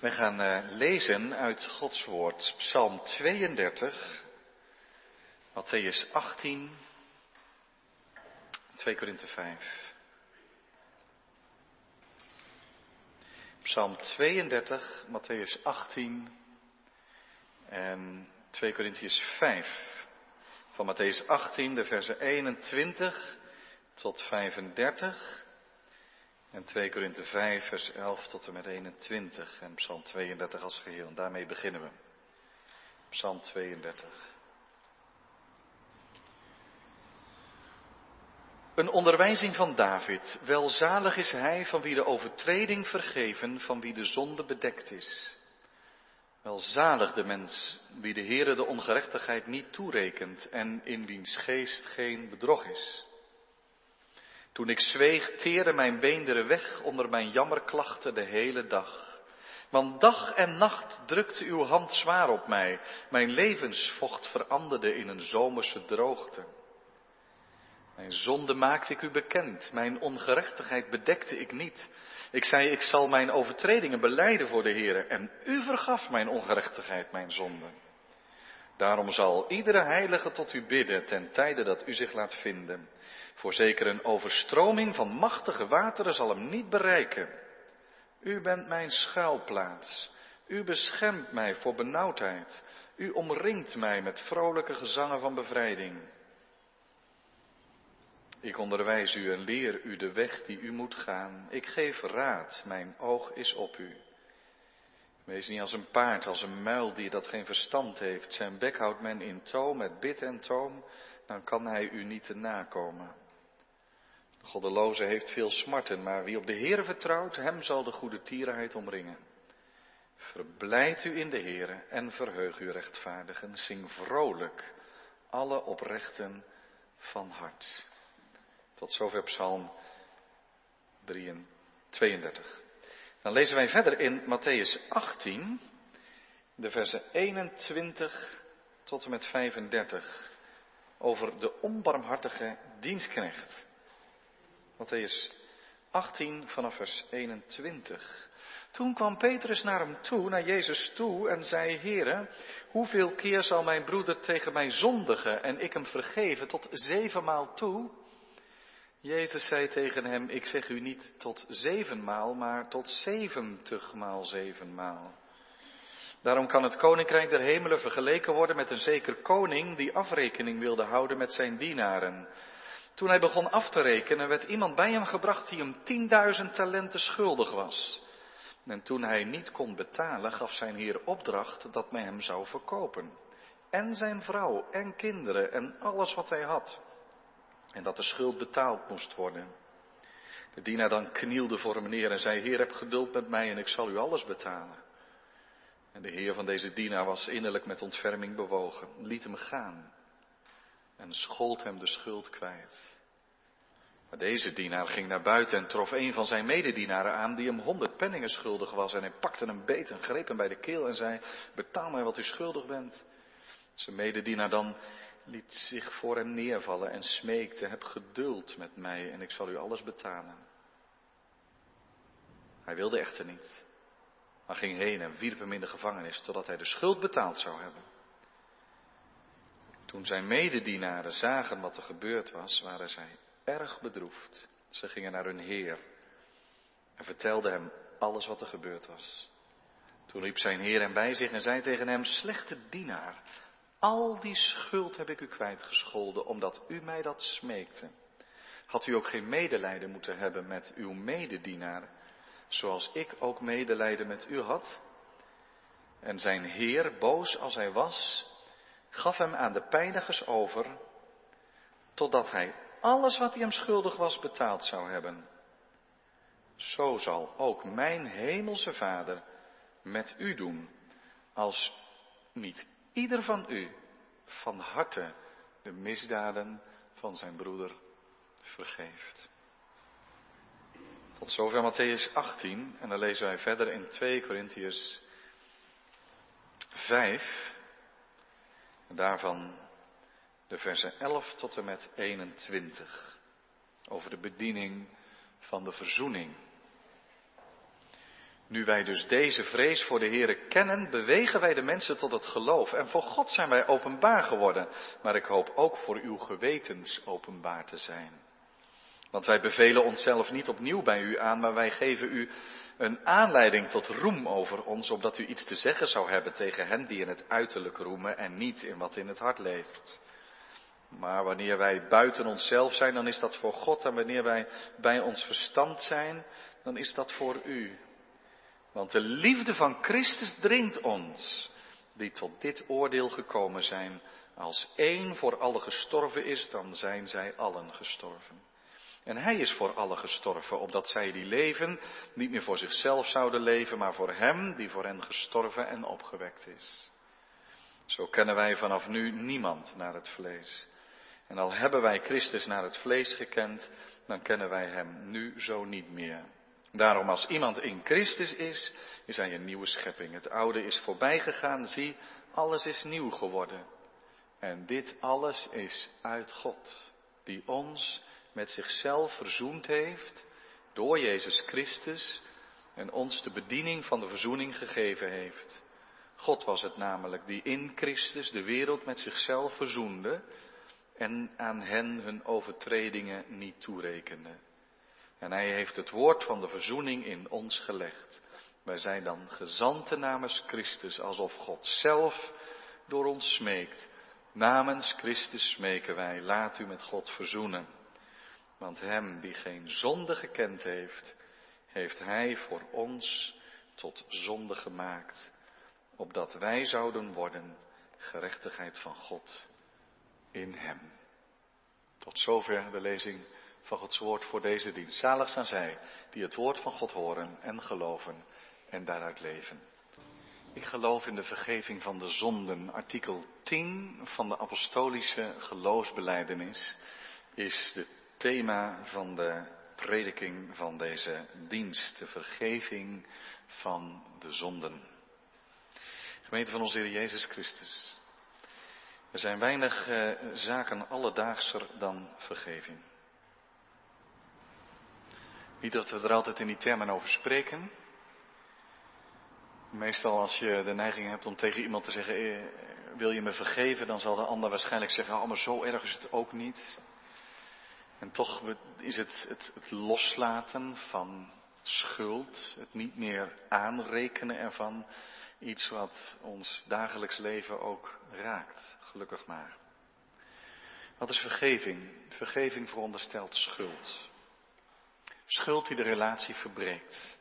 We gaan uh, lezen uit Gods woord, Psalm 32, Matthäus 18, 2 Korinthe 5. Psalm 32, Matthäus 18 en 2 Korintiërs 5. Van Matthäus 18, de versen 21 tot 35 en 2 Korinthe 5, vers 11 tot en met 21 en Psalm 32 als geheel. En daarmee beginnen we. Psalm 32. Een onderwijzing van David. Welzalig is hij van wie de overtreding vergeven, van wie de zonde bedekt is. Welzalig de mens wie de Heere de ongerechtigheid niet toerekent en in wiens geest geen bedrog is. Toen ik zweeg, teerde mijn beenderen weg onder mijn jammerklachten de hele dag. Want dag en nacht drukte uw hand zwaar op mij. Mijn levensvocht veranderde in een zomerse droogte. Mijn zonde maakte ik u bekend. Mijn ongerechtigheid bedekte ik niet. Ik zei, ik zal mijn overtredingen beleiden voor de Heer. En u vergaf mijn ongerechtigheid, mijn zonde. Daarom zal iedere heilige tot u bidden ten tijde dat u zich laat vinden. Voorzeker een overstroming van machtige wateren zal hem niet bereiken. U bent mijn schuilplaats. U beschermt mij voor benauwdheid. U omringt mij met vrolijke gezangen van bevrijding. Ik onderwijs u en leer u de weg die u moet gaan. Ik geef raad, mijn oog is op u. Wees niet als een paard, als een muildier dat geen verstand heeft. Zijn bek houdt men in toom met bit en toom, dan kan hij u niet te nakomen. De goddeloze heeft veel smarten, maar wie op de Heer vertrouwt, hem zal de goede tierenheid omringen. Verblijd u in de Heer en verheug u rechtvaardigen. Zing vrolijk, alle oprechten van hart. Tot zover Psalm 32. Dan lezen wij verder in Matthäus 18, de versen 21 tot en met 35, over de onbarmhartige dienstknecht. Matthäus 18 vanaf vers 21. Toen kwam Petrus naar hem toe, naar Jezus toe, en zei, Heere, hoeveel keer zal mijn broeder tegen mij zondigen en ik hem vergeven tot zevenmaal toe? Jezus zei tegen hem, ik zeg u niet tot zevenmaal, maar tot zeventigmaal zevenmaal. Daarom kan het koninkrijk der hemelen vergeleken worden met een zeker koning die afrekening wilde houden met zijn dienaren. Toen hij begon af te rekenen, werd iemand bij hem gebracht die hem tienduizend talenten schuldig was. En toen hij niet kon betalen, gaf zijn heer opdracht dat men hem zou verkopen. En zijn vrouw en kinderen en alles wat hij had. En dat de schuld betaald moest worden. De dienaar dan knielde voor hem neer en zei, Heer, heb geduld met mij en ik zal u alles betalen. En de heer van deze dienaar was innerlijk met ontferming bewogen, liet hem gaan en schold hem de schuld kwijt. Maar deze dienaar ging naar buiten en trof een van zijn mededienaren aan die hem honderd penningen schuldig was. En hij pakte hem beet en greep hem bij de keel en zei, betaal mij wat u schuldig bent. Zijn mededienaar dan liet zich voor hem neervallen en smeekte, heb geduld met mij en ik zal u alles betalen. Hij wilde echter niet, maar ging heen en wierp hem in de gevangenis totdat hij de schuld betaald zou hebben. Toen zijn mededienaren zagen wat er gebeurd was, waren zij erg bedroefd. Ze gingen naar hun heer en vertelden hem alles wat er gebeurd was. Toen riep zijn heer hem bij zich en zei tegen hem, slechte dienaar, al die schuld heb ik u kwijtgescholden, omdat u mij dat smeekte. Had u ook geen medelijden moeten hebben met uw mededienaar, zoals ik ook medelijden met u had? En zijn heer, boos als hij was, gaf hem aan de pijnigers over, totdat hij alles wat hij hem schuldig was betaald zou hebben. Zo zal ook mijn hemelse Vader met u doen, als niet ieder van u van harte de misdaden van zijn broeder vergeeft. Tot zover Matthäus 18 en dan lezen wij verder in 2 Korintiërs 5 en daarvan de versen 11 tot en met 21 over de bediening van de verzoening. Nu wij dus deze vrees voor de Heere kennen, bewegen wij de mensen tot het geloof. En voor God zijn wij openbaar geworden, maar ik hoop ook voor uw gewetens openbaar te zijn. Want wij bevelen onszelf niet opnieuw bij u aan, maar wij geven u een aanleiding tot roem over ons, opdat u iets te zeggen zou hebben tegen hen die in het uiterlijk roemen en niet in wat in het hart leeft. Maar wanneer wij buiten onszelf zijn, dan is dat voor God. En wanneer wij bij ons verstand zijn, dan is dat voor u. Want de liefde van Christus dringt ons, die tot dit oordeel gekomen zijn. Als één voor alle gestorven is, dan zijn zij allen gestorven. En hij is voor alle gestorven, opdat zij die leven niet meer voor zichzelf zouden leven, maar voor hem die voor hen gestorven en opgewekt is. Zo kennen wij vanaf nu niemand naar het vlees. En al hebben wij Christus naar het vlees gekend, dan kennen wij hem nu zo niet meer. Daarom als iemand in Christus is, is hij een nieuwe schepping. Het oude is voorbij gegaan, zie, alles is nieuw geworden. En dit alles is uit God, die ons met zichzelf verzoend heeft door Jezus Christus en ons de bediening van de verzoening gegeven heeft. God was het namelijk die in Christus de wereld met zichzelf verzoende en aan hen hun overtredingen niet toerekende. En hij heeft het woord van de verzoening in ons gelegd. Wij zijn dan gezanten namens Christus, alsof God zelf door ons smeekt. Namens Christus smeken wij, laat u met God verzoenen. Want hem die geen zonde gekend heeft, heeft hij voor ons tot zonde gemaakt, opdat wij zouden worden gerechtigheid van God in hem. Tot zover de lezing van Gods woord voor deze dienst. Zalig zijn zij die het woord van God horen en geloven en daaruit leven. Ik geloof in de vergeving van de zonden. Artikel 10 van de apostolische geloofsbeleidenis is het thema van de prediking van deze dienst. De vergeving van de zonden. Gemeente van onze Heer Jezus Christus. Er zijn weinig eh, zaken alledaagser dan vergeving. Niet dat we er altijd in die termen over spreken. Meestal als je de neiging hebt om tegen iemand te zeggen, eh, wil je me vergeven, dan zal de ander waarschijnlijk zeggen, oh maar zo erg is het ook niet. En toch is het, het, het loslaten van schuld, het niet meer aanrekenen ervan, iets wat ons dagelijks leven ook raakt, gelukkig maar. Wat is vergeving? Vergeving veronderstelt schuld. Schuld die de relatie verbreekt.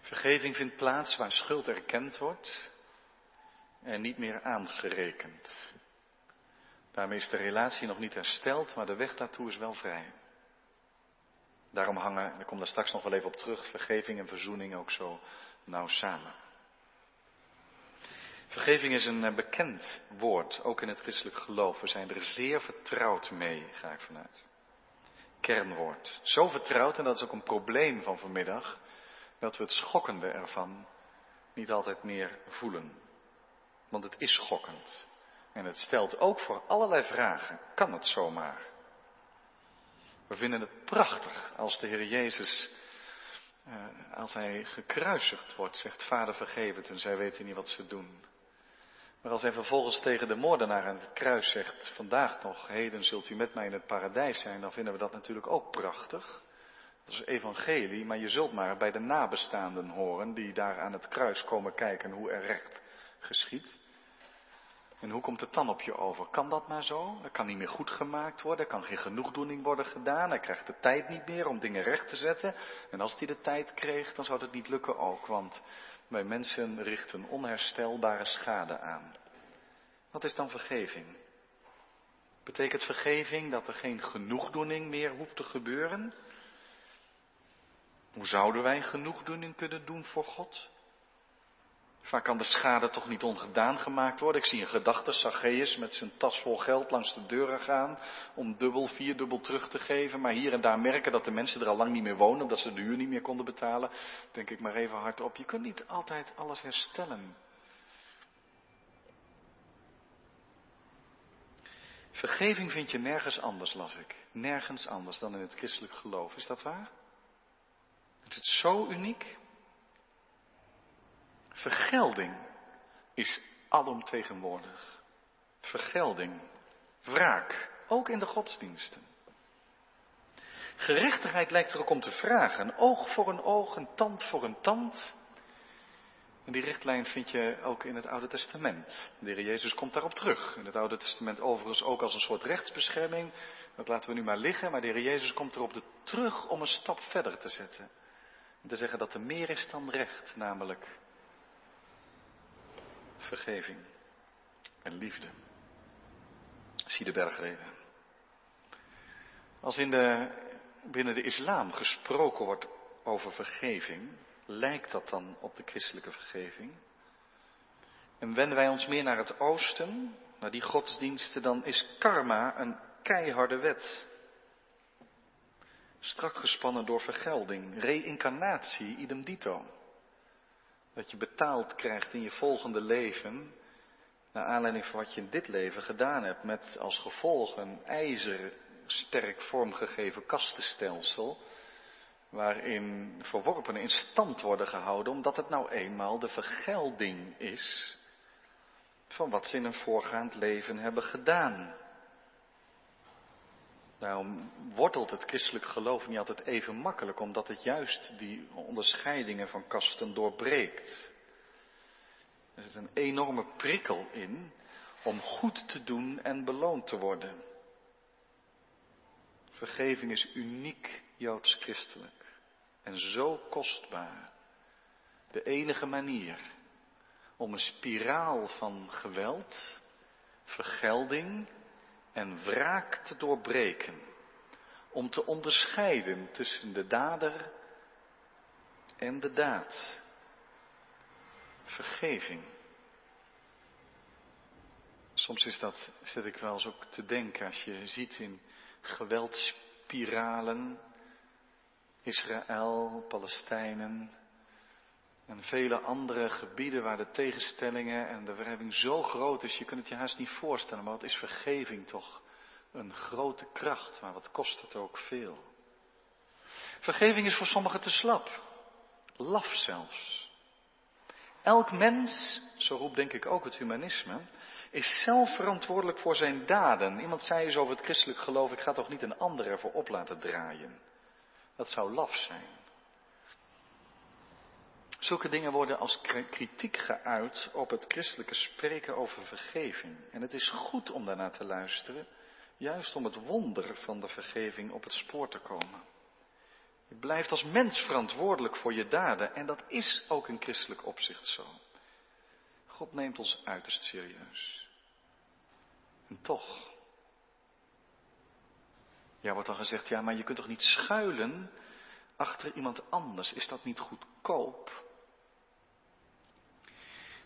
Vergeving vindt plaats waar schuld erkend wordt en niet meer aangerekend. Daarmee is de relatie nog niet hersteld, maar de weg daartoe is wel vrij. Daarom hangen, ik kom daar straks nog wel even op terug, vergeving en verzoening ook zo nauw samen. Vergeving is een eh, bekend woord, ook in het christelijk geloof. We zijn er zeer vertrouwd mee, ga ik vanuit. Kernwoord. Zo vertrouwd, en dat is ook een probleem van vanmiddag, dat we het schokkende ervan niet altijd meer voelen. Want het is schokkend. En het stelt ook voor allerlei vragen. Kan het zomaar? We vinden het prachtig als de Heer Jezus, eh, als hij gekruisigd wordt, zegt Vader vergeef het en zij weten niet wat ze doen. Maar als hij vervolgens tegen de moordenaar aan het kruis zegt, vandaag nog, heden zult u met mij in het paradijs zijn, dan vinden we dat natuurlijk ook prachtig. Dat is evangelie, maar je zult maar bij de nabestaanden horen die daar aan het kruis komen kijken hoe er recht geschiet. En hoe komt het dan op je over? Kan dat maar zo? Dat kan niet meer goed gemaakt worden, er kan geen genoegdoening worden gedaan, hij krijgt de tijd niet meer om dingen recht te zetten. En als hij de tijd kreeg, dan zou dat niet lukken ook, want wij mensen richten onherstelbare schade aan. Wat is dan vergeving? Betekent vergeving dat er geen genoegdoening meer hoeft te gebeuren? Hoe zouden wij genoegdoening kunnen doen voor God? Vaak kan de schade toch niet ongedaan gemaakt worden. Ik zie een gedachte Zacchaeus met zijn tas vol geld langs de deuren gaan om dubbel, vierdubbel terug te geven. Maar hier en daar merken dat de mensen er al lang niet meer wonen omdat ze de huur niet meer konden betalen. Denk ik maar even hardop. Je kunt niet altijd alles herstellen. Vergeving vind je nergens anders, las ik. Nergens anders dan in het christelijk geloof. Is dat waar? Is het zo uniek? Vergelding is alomtegenwoordig. Vergelding, wraak, ook in de godsdiensten. Gerechtigheid lijkt er ook om te vragen. Een oog voor een oog, een tand voor een tand. En die richtlijn vind je ook in het Oude Testament. De Heer Jezus komt daarop terug. In het Oude Testament overigens ook als een soort rechtsbescherming. Dat laten we nu maar liggen. Maar de Heer Jezus komt erop terug om een stap verder te zetten. En te zeggen dat er meer is dan recht, namelijk vergeving en liefde. Zie de bergreden. Als in de, binnen de islam gesproken wordt over vergeving, lijkt dat dan op de christelijke vergeving? En wenden wij ons meer naar het oosten, naar die godsdiensten, dan is karma een keiharde wet. Strak gespannen door vergelding, reïncarnatie, idem dito. Dat je betaald krijgt in je volgende leven, naar aanleiding van wat je in dit leven gedaan hebt, met als gevolg een ijzersterk vormgegeven kastenstelsel, waarin verworpenen in stand worden gehouden, omdat het nou eenmaal de vergelding is van wat ze in een voorgaand leven hebben gedaan. Daarom wortelt het christelijk geloof niet altijd even makkelijk, omdat het juist die onderscheidingen van kasten doorbreekt. Er zit een enorme prikkel in om goed te doen en beloond te worden. Vergeving is uniek joods-christelijk en zo kostbaar. De enige manier om een spiraal van geweld, vergelding en wraak te doorbreken. Om te onderscheiden tussen de dader en de daad. Vergeving. Soms is dat, zit ik wel eens ook te denken, als je ziet in geweldspiralen, Israël, Palestijnen en vele andere gebieden waar de tegenstellingen en de wrijving zo groot is, je kunt het je haast niet voorstellen, maar wat is vergeving toch een grote kracht, maar wat kost het ook veel. Vergeving is voor sommigen te slap, laf zelfs. Elk mens, zo roept denk ik ook het humanisme, is zelf verantwoordelijk voor zijn daden. Iemand zei eens over het christelijk geloof, ik ga toch niet een ander ervoor op laten draaien. Dat zou laf zijn. Zulke dingen worden als kritiek geuit op het christelijke spreken over vergeving. En het is goed om daarnaar te luisteren, juist om het wonder van de vergeving op het spoor te komen. Je blijft als mens verantwoordelijk voor je daden en dat is ook in christelijk opzicht zo. God neemt ons uiterst serieus. En toch, ja, wordt dan gezegd, ja, maar je kunt toch niet schuilen achter iemand anders? Is dat niet goedkoop?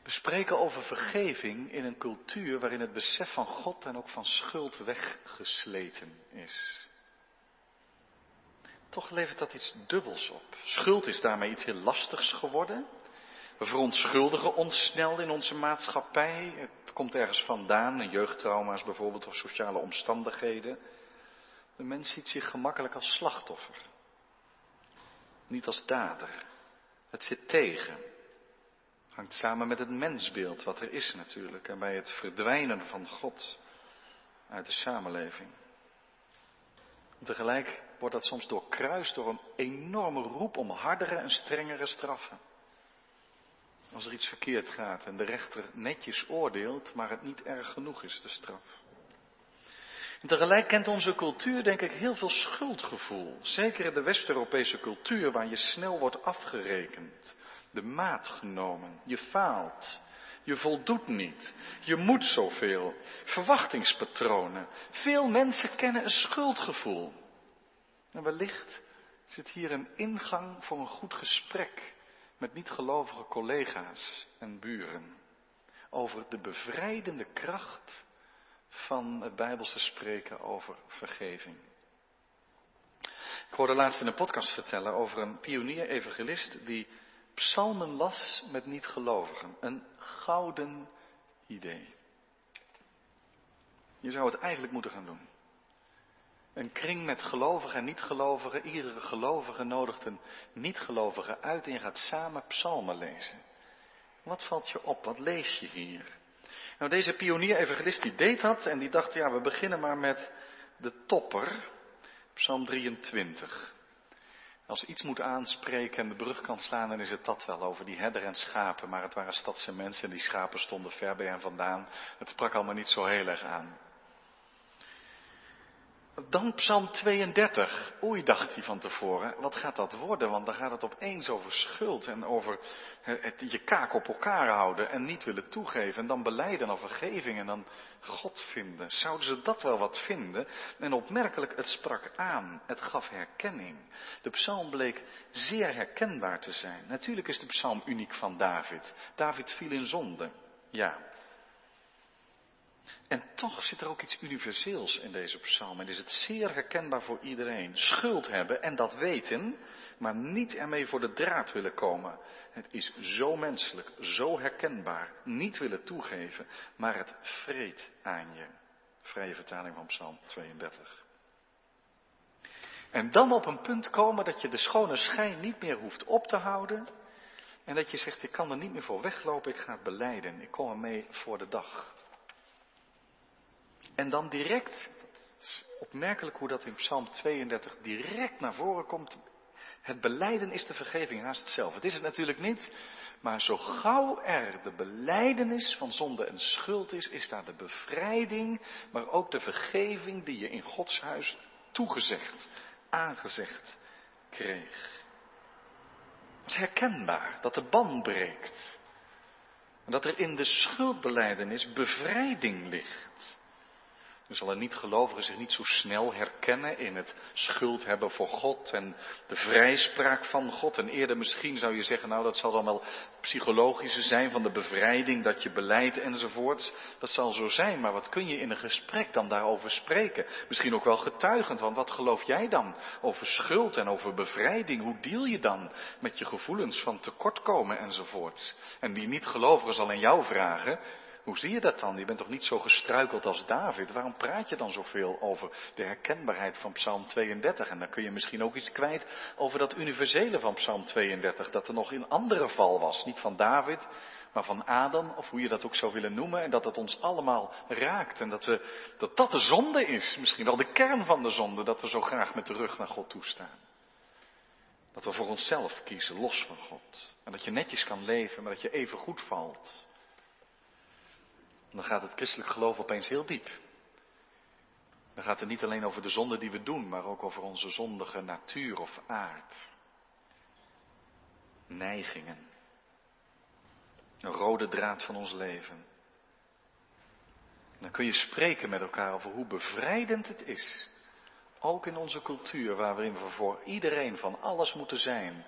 We spreken over vergeving in een cultuur waarin het besef van God en ook van schuld weggesleten is. Toch levert dat iets dubbels op. Schuld is daarmee iets heel lastigs geworden. We verontschuldigen ons snel in onze maatschappij. Het komt ergens vandaan, jeugdtrauma's bijvoorbeeld of sociale omstandigheden. De mens ziet zich gemakkelijk als slachtoffer. Niet als dader. Het zit tegen. Hangt samen met het mensbeeld wat er is natuurlijk. En bij het verdwijnen van God uit de samenleving. Tegelijk wordt dat soms doorkruist door een enorme roep om hardere en strengere straffen. Als er iets verkeerd gaat en de rechter netjes oordeelt, maar het niet erg genoeg is, de straf. Tegelijk kent onze cultuur, denk ik, heel veel schuldgevoel. Zeker in de West-Europese cultuur, waar je snel wordt afgerekend, de maat genomen. Je faalt. Je voldoet niet. Je moet zoveel. Verwachtingspatronen. Veel mensen kennen een schuldgevoel. En wellicht zit hier een ingang voor een goed gesprek met niet-gelovige collega's en buren. Over de bevrijdende kracht van het Bijbelse spreken over vergeving. Ik hoorde laatst in een podcast vertellen over een pionier-evangelist die psalmen las met niet-gelovigen. Een gouden idee. Je zou het eigenlijk moeten gaan doen. Een kring met gelovigen en niet-gelovigen. Iedere gelovige nodigt een niet-gelovige uit en je gaat samen psalmen lezen. Wat valt je op? Wat lees je hier? Nou, deze pionier-evangelist die deed dat en die dacht, ja, we beginnen maar met de topper, Psalm 23. Als iets moet aanspreken en de brug kan slaan, dan is het dat wel over die herder en schapen. Maar het waren stadse mensen en die schapen stonden ver bij hen vandaan. Het sprak allemaal niet zo heel erg aan. Dan Psalm 32. Oei, dacht hij van tevoren. Wat gaat dat worden? Want dan gaat het opeens over schuld en over het, je kaak op elkaar houden en niet willen toegeven. En dan beleiden of vergeving en dan God vinden. Zouden ze dat wel wat vinden? En opmerkelijk, het sprak aan. Het gaf herkenning. De psalm bleek zeer herkenbaar te zijn. Natuurlijk is de psalm uniek van David. David viel in zonde. Ja, en toch zit er ook iets universeels in deze psalm. En is het zeer herkenbaar voor iedereen. Schuld hebben en dat weten, maar niet ermee voor de draad willen komen. Het is zo menselijk, zo herkenbaar. Niet willen toegeven, maar het vreet aan je. Vrije vertaling van psalm 32. En dan op een punt komen dat je de schone schijn niet meer hoeft op te houden. En dat je zegt, ik kan er niet meer voor weglopen, ik ga het beleiden. Ik kom ermee voor de dag. En dan direct, opmerkelijk hoe dat in Psalm 32 direct naar voren komt. Het beleiden is de vergeving haast hetzelfde. Het is het natuurlijk niet, maar zo gauw er de beleidenis van zonde en schuld is, is daar de bevrijding, maar ook de vergeving die je in Gods huis toegezegd, aangezegd kreeg. Het is herkenbaar dat de band breekt. En dat er in de schuldbeleidenis bevrijding ligt. Dan zal een niet-gelovige zich niet zo snel herkennen in het schuld hebben voor God en de vrijspraak van God. En eerder misschien zou je zeggen, nou dat zal dan wel psychologische zijn van de bevrijding dat je beleidt enzovoorts. Dat zal zo zijn, maar wat kun je in een gesprek dan daarover spreken? Misschien ook wel getuigend, want wat geloof jij dan over schuld en over bevrijding? Hoe deal je dan met je gevoelens van tekortkomen enzovoorts? En die niet-gelovige zal aan jou vragen, hoe zie je dat dan? Je bent toch niet zo gestruikeld als David? Waarom praat je dan zoveel over de herkenbaarheid van Psalm 32? En dan kun je misschien ook iets kwijt over dat universele van Psalm 32, dat er nog in andere val was. Niet van David, maar van Adam, of hoe je dat ook zou willen noemen. En dat het ons allemaal raakt. En dat, we, dat dat de zonde is, misschien wel de kern van de zonde, dat we zo graag met de rug naar God toestaan. Dat we voor onszelf kiezen, los van God. En dat je netjes kan leven, maar dat je even goed valt dan gaat het christelijk geloof opeens heel diep. Dan gaat het niet alleen over de zonde die we doen, maar ook over onze zondige natuur of aard. Neigingen. Een rode draad van ons leven. Dan kun je spreken met elkaar over hoe bevrijdend het is. Ook in onze cultuur, waarin we voor iedereen van alles moeten zijn.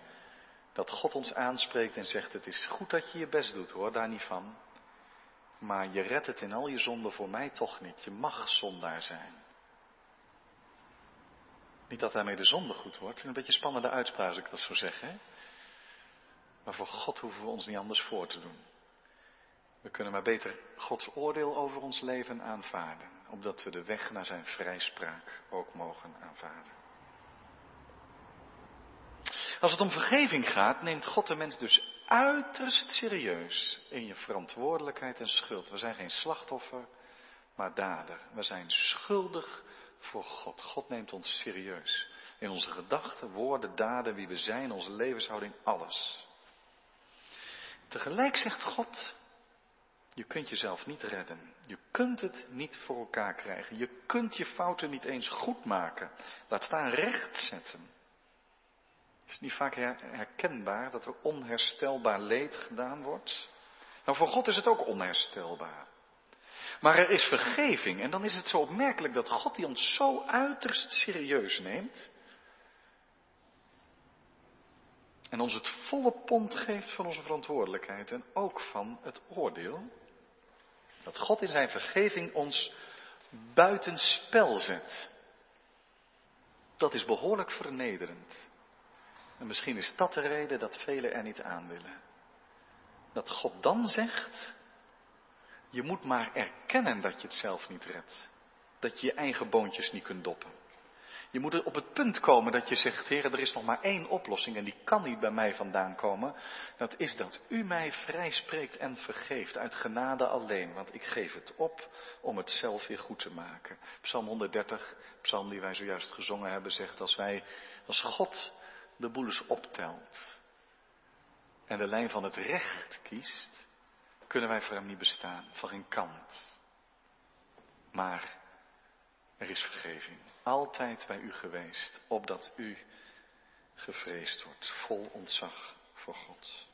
Dat God ons aanspreekt en zegt: Het is goed dat je je best doet hoor, daar niet van. Maar je redt het in al je zonden voor mij toch niet. Je mag zondaar zijn. Niet dat daarmee de zonde goed wordt. Een beetje spannende uitspraak als ik dat zo zeg. Hè? Maar voor God hoeven we ons niet anders voor te doen. We kunnen maar beter Gods oordeel over ons leven aanvaarden. Opdat we de weg naar zijn vrijspraak ook mogen aanvaarden. Als het om vergeving gaat, neemt God de mens dus uiterst serieus in je verantwoordelijkheid en schuld. We zijn geen slachtoffer, maar dader. We zijn schuldig voor God. God neemt ons serieus. In onze gedachten, woorden, daden, wie we zijn, onze levenshouding, alles. Tegelijk zegt God, je kunt jezelf niet redden. Je kunt het niet voor elkaar krijgen. Je kunt je fouten niet eens goed maken. Laat staan rechtzetten. Is het niet vaak herkenbaar dat er onherstelbaar leed gedaan wordt? Nou, voor God is het ook onherstelbaar. Maar er is vergeving en dan is het zo opmerkelijk dat God die ons zo uiterst serieus neemt. En ons het volle pond geeft van onze verantwoordelijkheid en ook van het oordeel. Dat God in zijn vergeving ons buitenspel zet. Dat is behoorlijk vernederend. En misschien is dat de reden dat velen er niet aan willen. Dat God dan zegt, je moet maar erkennen dat je het zelf niet redt. Dat je je eigen boontjes niet kunt doppen. Je moet er op het punt komen dat je zegt, Heer, er is nog maar één oplossing en die kan niet bij mij vandaan komen. Dat is dat u mij vrijspreekt en vergeeft uit genade alleen, want ik geef het op om het zelf weer goed te maken. Psalm 130, psalm die wij zojuist gezongen hebben, zegt als wij, als God de boel eens optelt en de lijn van het recht kiest, kunnen wij voor hem niet bestaan, van geen kant. Maar er is vergeving. Altijd bij u geweest, opdat u gevreesd wordt, vol ontzag voor God.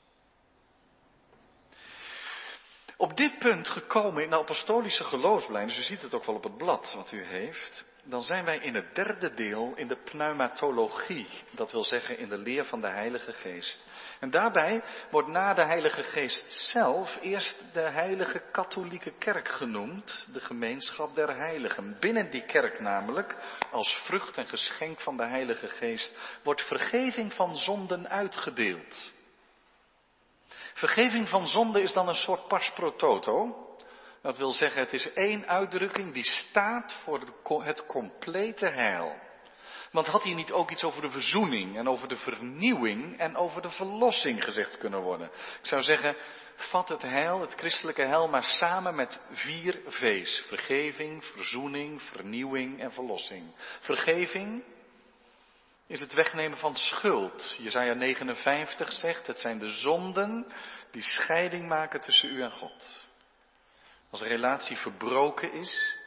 Op dit punt gekomen in de apostolische geloofsbeleid, dus u ziet het ook wel op het blad wat u heeft, dan zijn wij in het derde deel in de pneumatologie, dat wil zeggen in de leer van de Heilige Geest. En daarbij wordt na de Heilige Geest zelf eerst de Heilige Katholieke Kerk genoemd, de gemeenschap der heiligen. Binnen die kerk namelijk, als vrucht en geschenk van de Heilige Geest, wordt vergeving van zonden uitgedeeld. Vergeving van zonde is dan een soort pas pro toto. Dat wil zeggen, het is één uitdrukking die staat voor het complete heil. Want had hier niet ook iets over de verzoening en over de vernieuwing en over de verlossing gezegd kunnen worden? Ik zou zeggen, vat het heil, het christelijke heil, maar samen met vier V's. Vergeving, verzoening, vernieuwing en verlossing. Vergeving is het wegnemen van schuld. Jezaja 59 zegt, het zijn de zonden die scheiding maken tussen u en God. Als een relatie verbroken is,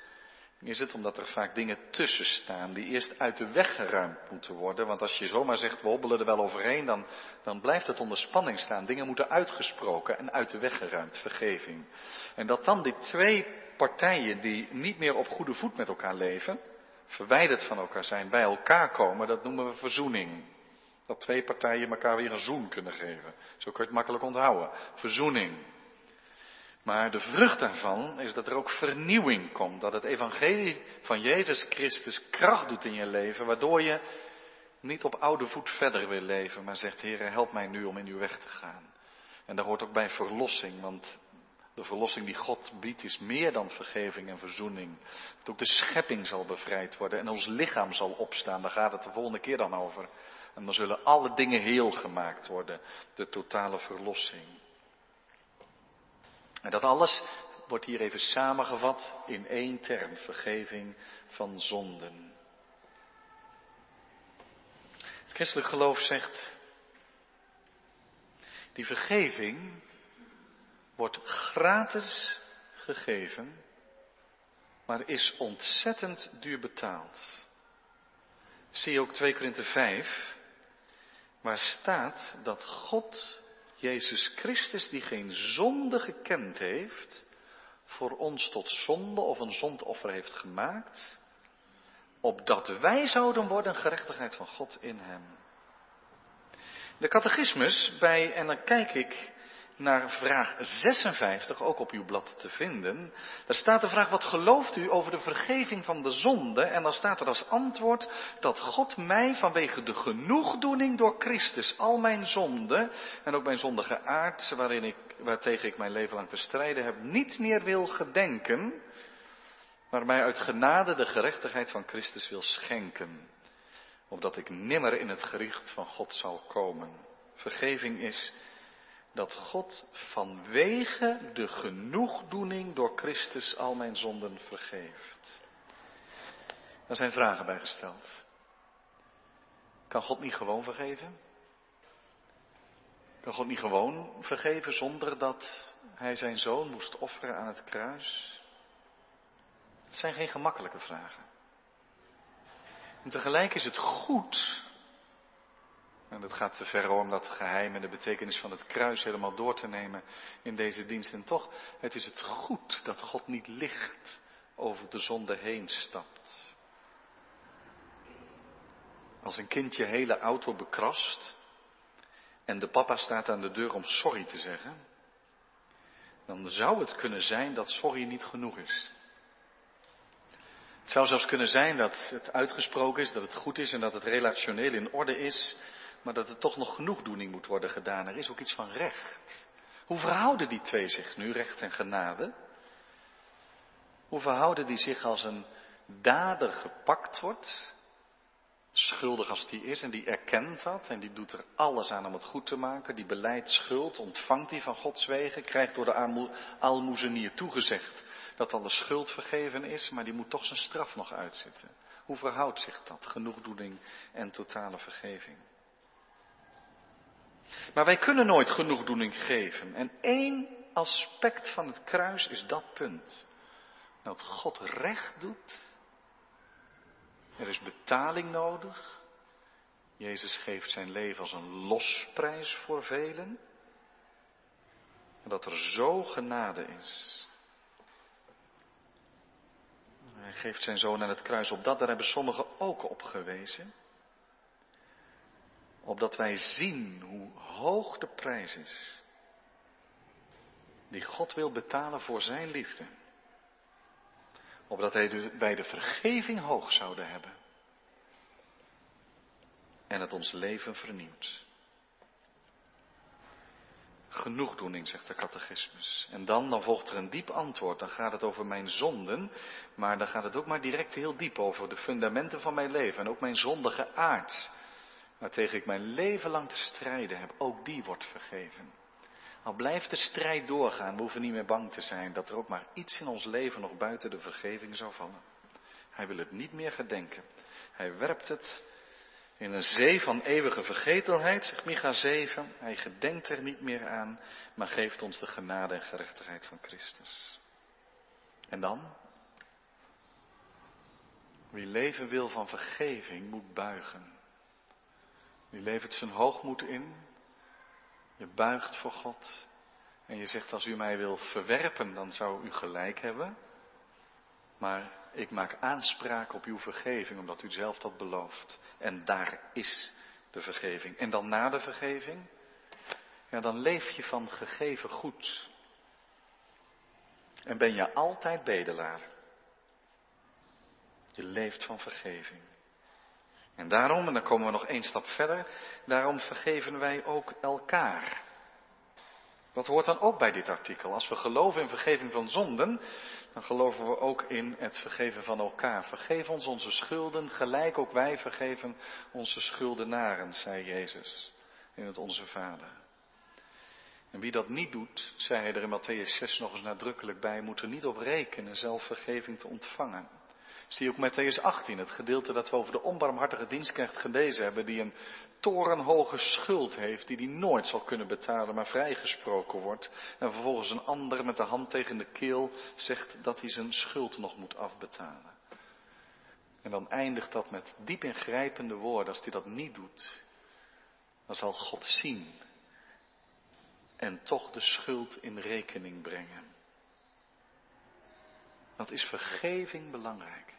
is het omdat er vaak dingen tussen staan die eerst uit de weg geruimd moeten worden. Want als je zomaar zegt, we hobbelen er wel overheen, dan, dan blijft het onder spanning staan. Dingen moeten uitgesproken en uit de weg geruimd, vergeving. En dat dan die twee partijen die niet meer op goede voet met elkaar leven, verwijderd van elkaar zijn, bij elkaar komen, dat noemen we verzoening. Dat twee partijen elkaar weer een zoen kunnen geven. Zo kun je het makkelijk onthouden. Verzoening. Maar de vrucht daarvan is dat er ook vernieuwing komt. Dat het evangelie van Jezus Christus kracht doet in je leven, waardoor je niet op oude voet verder wil leven, maar zegt, Heer, help mij nu om in uw weg te gaan. En daar hoort ook bij verlossing, want de verlossing die God biedt is meer dan vergeving en verzoening. Dat ook de schepping zal bevrijd worden en ons lichaam zal opstaan. Daar gaat het de volgende keer dan over. En dan zullen alle dingen heel gemaakt worden. De totale verlossing. En dat alles wordt hier even samengevat in één term, vergeving van zonden. Het christelijk geloof zegt, die vergeving wordt gratis gegeven, maar is ontzettend duur betaald. Zie ook 2 Korinthe 5, waar staat dat God Jezus Christus, die geen zonde gekend heeft, voor ons tot zonde of een zondoffer heeft gemaakt, opdat wij zouden worden gerechtigheid van God in hem. De catechismus bij, en dan kijk ik naar vraag 56, ook op uw blad te vinden. Daar staat de vraag, wat gelooft u over de vergeving van de zonde? En dan staat er als antwoord dat God mij vanwege de genoegdoening door Christus al mijn zonden en ook mijn zondige aard, waarin ik, waartegen ik mijn leven lang te strijden heb, niet meer wil gedenken, maar mij uit genade de gerechtigheid van Christus wil schenken, opdat ik nimmer in het gericht van God zal komen. Vergeving is dat God vanwege de genoegdoening door Christus al mijn zonden vergeeft. Daar zijn vragen bij gesteld. Kan God niet gewoon vergeven? Kan God niet gewoon vergeven zonder dat hij zijn zoon moest offeren aan het kruis? Het zijn geen gemakkelijke vragen. En tegelijk is het goed en dat gaat te ver om dat geheim en de betekenis van het kruis helemaal door te nemen in deze dienst. En toch, het is het goed dat God niet licht over de zonde heen stapt. Als een kind je hele auto bekrast en de papa staat aan de deur om sorry te zeggen, dan zou het kunnen zijn dat sorry niet genoeg is. Het zou zelfs kunnen zijn dat het uitgesproken is, dat het goed is en dat het relationeel in orde is, maar dat er toch nog genoegdoening moet worden gedaan. Er is ook iets van recht. Hoe verhouden die twee zich nu, recht en genade? Hoe verhouden die zich als een dader gepakt wordt schuldig als die is en die erkent dat en die doet er alles aan om het goed te maken, die beleidt schuld, ontvangt die van Gods wegen, krijgt door de almoezenier toegezegd dat alle schuld vergeven is, maar die moet toch zijn straf nog uitzitten. Hoe verhoudt zich dat, genoegdoening en totale vergeving? Maar wij kunnen nooit genoegdoening geven. En één aspect van het kruis is dat punt. Dat God recht doet er is betaling nodig. Jezus geeft zijn leven als een losprijs voor velen. En dat er zo genade is. Hij geeft zijn zoon aan het kruis op dat, daar hebben sommigen ook op gewezen. Opdat wij zien hoe hoog de prijs is. Die God wil betalen voor zijn liefde opdat wij de vergeving hoog zouden hebben. En het ons leven vernieuwt. Genoegdoening, zegt de catechismus. En dan, dan volgt er een diep antwoord. Dan gaat het over mijn zonden, maar dan gaat het ook maar direct heel diep over de fundamenten van mijn leven. En ook mijn zondige aard, waartegen ik mijn leven lang te strijden heb. Ook die wordt vergeven. Al blijft de strijd doorgaan, we hoeven niet meer bang te zijn dat er ook maar iets in ons leven nog buiten de vergeving zou vallen. Hij wil het niet meer gedenken. Hij werpt het in een zee van eeuwige vergetelheid, zegt Micha 7. Hij gedenkt er niet meer aan, maar geeft ons de genade en gerechtigheid van Christus. En dan? Wie leven wil van vergeving moet buigen. Wie levert zijn hoogmoed in, je buigt voor God en je zegt als u mij wil verwerpen, dan zou u gelijk hebben. Maar ik maak aanspraak op uw vergeving, omdat u zelf dat belooft. En daar is de vergeving. En dan na de vergeving, ja, dan leef je van gegeven goed. En ben je altijd bedelaar. Je leeft van vergeving. En daarom, en dan komen we nog één stap verder, daarom vergeven wij ook elkaar. Dat hoort dan ook bij dit artikel. Als we geloven in vergeving van zonden, dan geloven we ook in het vergeven van elkaar. Vergeef ons onze schulden, gelijk ook wij vergeven onze schuldenaren, zei Jezus in het Onze Vader. En wie dat niet doet, zei hij er in Matthäus 6 nog eens nadrukkelijk bij, moet er niet op rekenen zelf vergeving te ontvangen. Zie je ook Matthäus 18, het gedeelte dat we over de onbarmhartige dienstknecht gelezen hebben, die een torenhoge schuld heeft, die hij nooit zal kunnen betalen, maar vrijgesproken wordt. En vervolgens een ander met de hand tegen de keel zegt dat hij zijn schuld nog moet afbetalen. En dan eindigt dat met diep ingrijpende woorden. Als hij dat niet doet, dan zal God zien en toch de schuld in rekening brengen. Wat is vergeving belangrijk?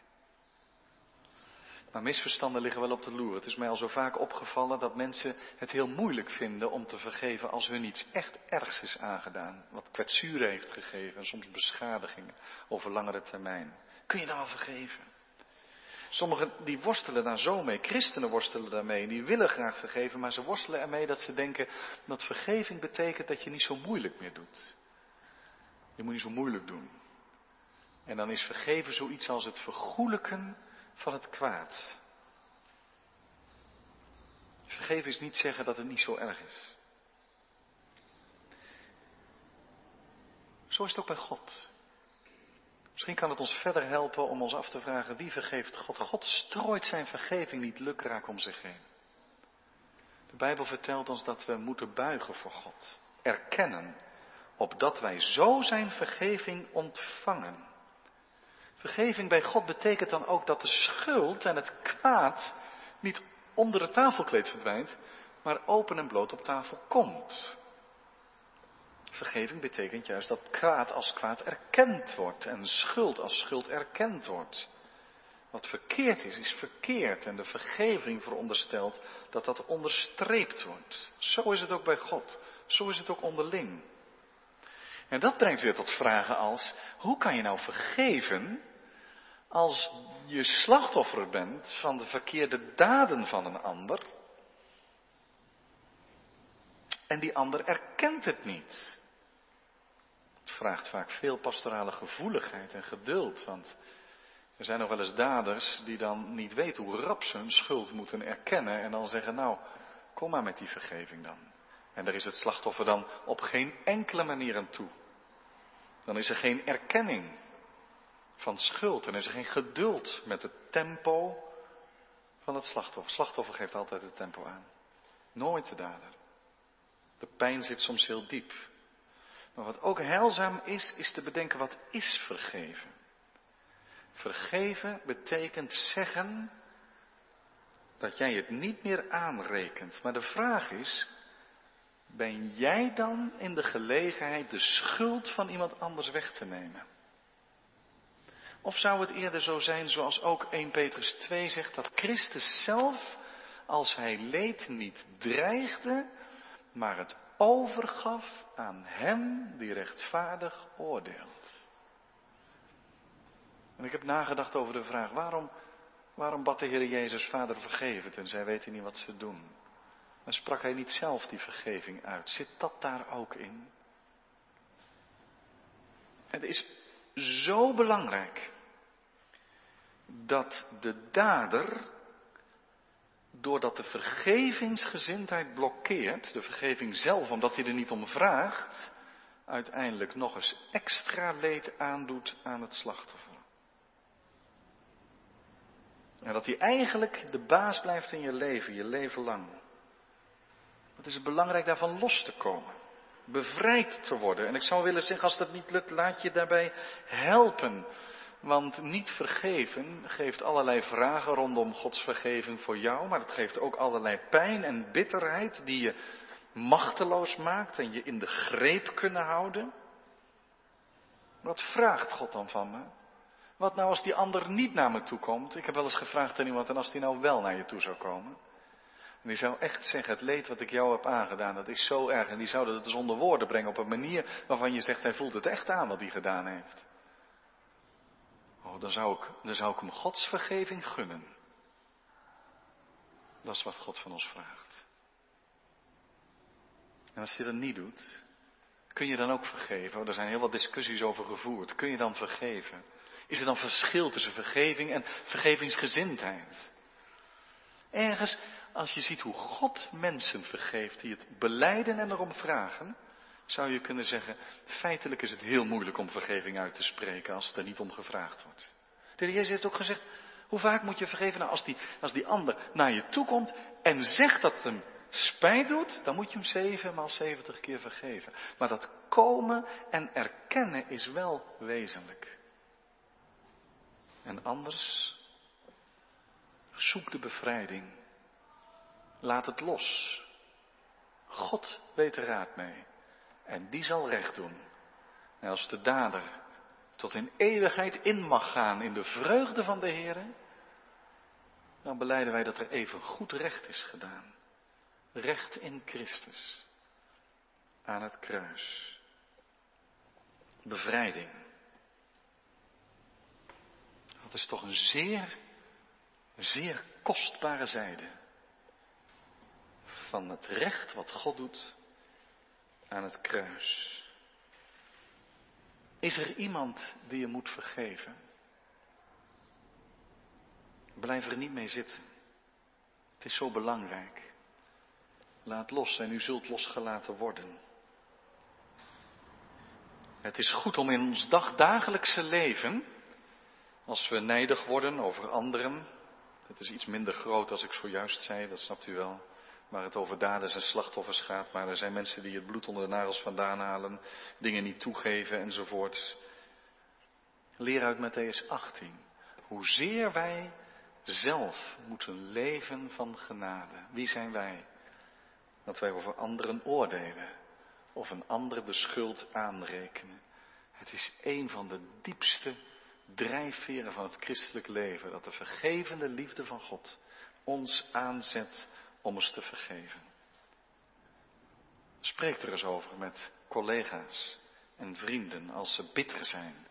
Maar misverstanden liggen wel op de loer. Het is mij al zo vaak opgevallen dat mensen het heel moeilijk vinden om te vergeven als hun iets echt ergs is aangedaan. Wat kwetsuren heeft gegeven en soms beschadigingen over langere termijn. Kun je al vergeven? Sommigen die worstelen daar zo mee. Christenen worstelen daarmee. Die willen graag vergeven, maar ze worstelen ermee dat ze denken dat vergeving betekent dat je niet zo moeilijk meer doet. Je moet niet zo moeilijk doen. En dan is vergeven zoiets als het vergoelijken van het kwaad. Vergeven is niet zeggen dat het niet zo erg is. Zo is het ook bij God. Misschien kan het ons verder helpen om ons af te vragen wie vergeeft God. God strooit zijn vergeving niet lukraak om zich heen. De Bijbel vertelt ons dat we moeten buigen voor God. Erkennen, opdat wij zo zijn vergeving ontvangen. Vergeving bij God betekent dan ook dat de schuld en het kwaad niet onder het tafelkleed verdwijnt, maar open en bloot op tafel komt. Vergeving betekent juist dat kwaad als kwaad erkend wordt en schuld als schuld erkend wordt. Wat verkeerd is, is verkeerd en de vergeving veronderstelt dat dat onderstreept wordt. Zo is het ook bij God, zo is het ook onderling. En dat brengt weer tot vragen als, hoe kan je nou vergeven als je slachtoffer bent van de verkeerde daden van een ander en die ander erkent het niet. Het vraagt vaak veel pastorale gevoeligheid en geduld, want Er zijn nog wel eens daders die dan niet weten hoe rap ze hun schuld moeten erkennen en dan zeggen, nou, kom maar met die vergeving dan. En daar is het slachtoffer dan op geen enkele manier aan toe. Dan is er geen erkenning van schuld en is er geen geduld met het tempo van het slachtoffer. Slachtoffer geeft altijd het tempo aan. Nooit de dader. De pijn zit soms heel diep. Maar wat ook heilzaam is, is te bedenken wat is vergeven. Vergeven betekent zeggen dat jij het niet meer aanrekent. Maar de vraag is, ben jij dan in de gelegenheid de schuld van iemand anders weg te nemen? Of zou het eerder zo zijn zoals ook 1 Petrus 2 zegt, dat Christus zelf, als hij leed, niet dreigde, maar het overgaf aan hem die rechtvaardig oordeelt. En ik heb nagedacht over de vraag, waarom, waarom bad de Heer Jezus Vader vergeven en zij weten niet wat ze doen? En sprak hij niet zelf die vergeving uit? Zit dat daar ook in? Het is zo belangrijk dat de dader, doordat de vergevingsgezindheid blokkeert, de vergeving zelf, omdat hij er niet om vraagt, uiteindelijk nog eens extra leed aandoet aan het slachtoffer. En dat hij eigenlijk de baas blijft in je leven, je leven lang. Het is belangrijk daarvan los te komen. Bevrijd te worden. En ik zou willen zeggen, als dat niet lukt, laat je daarbij helpen. Want niet vergeven geeft allerlei vragen rondom Gods vergeving voor jou, maar het geeft ook allerlei pijn en bitterheid die je machteloos maakt en je in de greep kunnen houden. Wat vraagt God dan van me? Wat nou als die ander niet naar me toe komt? Ik heb wel eens gevraagd aan iemand, en als die nou wel naar je toe zou komen? En die zou echt zeggen, het leed wat ik jou heb aangedaan, dat is zo erg. En die zou dat dus onder woorden brengen op een manier waarvan je zegt, hij voelt het echt aan wat hij gedaan heeft. Oh, dan zou ik, dan zou ik hem Gods vergeving gunnen. Dat is wat God van ons vraagt. En als hij dat niet doet, kun je dan ook vergeven? Oh, er zijn heel wat discussies over gevoerd. Kun je dan vergeven? Is er dan verschil tussen vergeving en vergevingsgezindheid? Ergens, als je ziet hoe God mensen vergeeft die het beleiden en erom vragen, zou je kunnen zeggen, feitelijk is het heel moeilijk om vergeving uit te spreken als er niet om gevraagd wordt. De heer Jezus heeft ook gezegd, hoe vaak moet je vergeven? Nou, als die, als die ander naar je toe komt en zegt dat het hem spijt doet, dan moet je hem zevenmaal zeventig keer vergeven. Maar dat komen en erkennen is wel wezenlijk. En anders, zoek de bevrijding. Laat het los. God weet er raad mee. En die zal recht doen. En als de dader tot in eeuwigheid in mag gaan in de vreugde van de Heer, dan beleiden wij dat er even goed recht is gedaan. Recht in Christus. Aan het kruis. Bevrijding. Dat is toch een zeer, zeer kostbare zijde van het recht wat God doet aan het kruis. Is er iemand die je moet vergeven? Blijf er niet mee zitten. Het is zo belangrijk. Laat los en u zult losgelaten worden. Het is goed om in ons dagdagelijkse leven als we nijdig worden over anderen, het is iets minder groot als ik zojuist zei, dat snapt u wel. Waar het over daders en slachtoffers gaat, maar er zijn mensen die het bloed onder de nagels vandaan halen, dingen niet toegeven enzovoort. Leer uit Matthäus 18 hoezeer wij zelf moeten leven van genade. Wie zijn wij? Dat wij over anderen oordelen of een ander de schuld aanrekenen. Het is een van de diepste drijfveren van het christelijk leven. Dat de vergevende liefde van God ons aanzet om ons te vergeven. Spreek er eens over met collega's en vrienden als ze bitter zijn.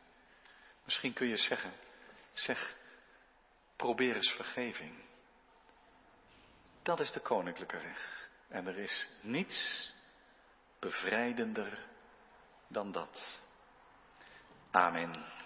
Misschien kun je zeggen, zeg, probeer eens vergeving. Dat is de koninklijke weg. En er is niets bevrijdender dan dat. Amen.